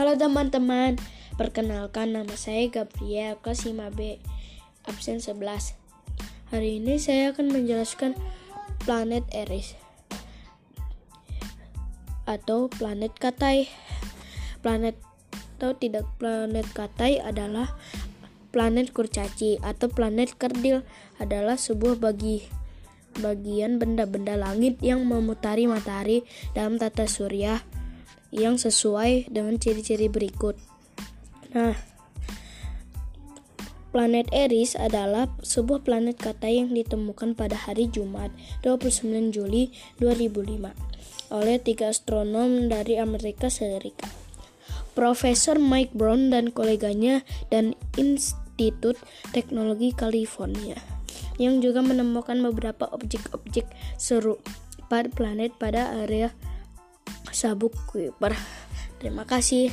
Halo teman-teman, perkenalkan nama saya Gabriel kelas 5B absen 11. Hari ini saya akan menjelaskan planet Eris atau planet Katai. Planet atau tidak planet Katai adalah planet kurcaci atau planet kerdil adalah sebuah bagi bagian benda-benda langit yang memutari matahari dalam tata surya yang sesuai dengan ciri-ciri berikut. Nah, planet Eris adalah sebuah planet kata yang ditemukan pada hari Jumat 29 Juli 2005 oleh tiga astronom dari Amerika Serikat. Profesor Mike Brown dan koleganya dan Institut Teknologi California yang juga menemukan beberapa objek-objek serupa planet pada area sabuk Kuiper. Terima kasih.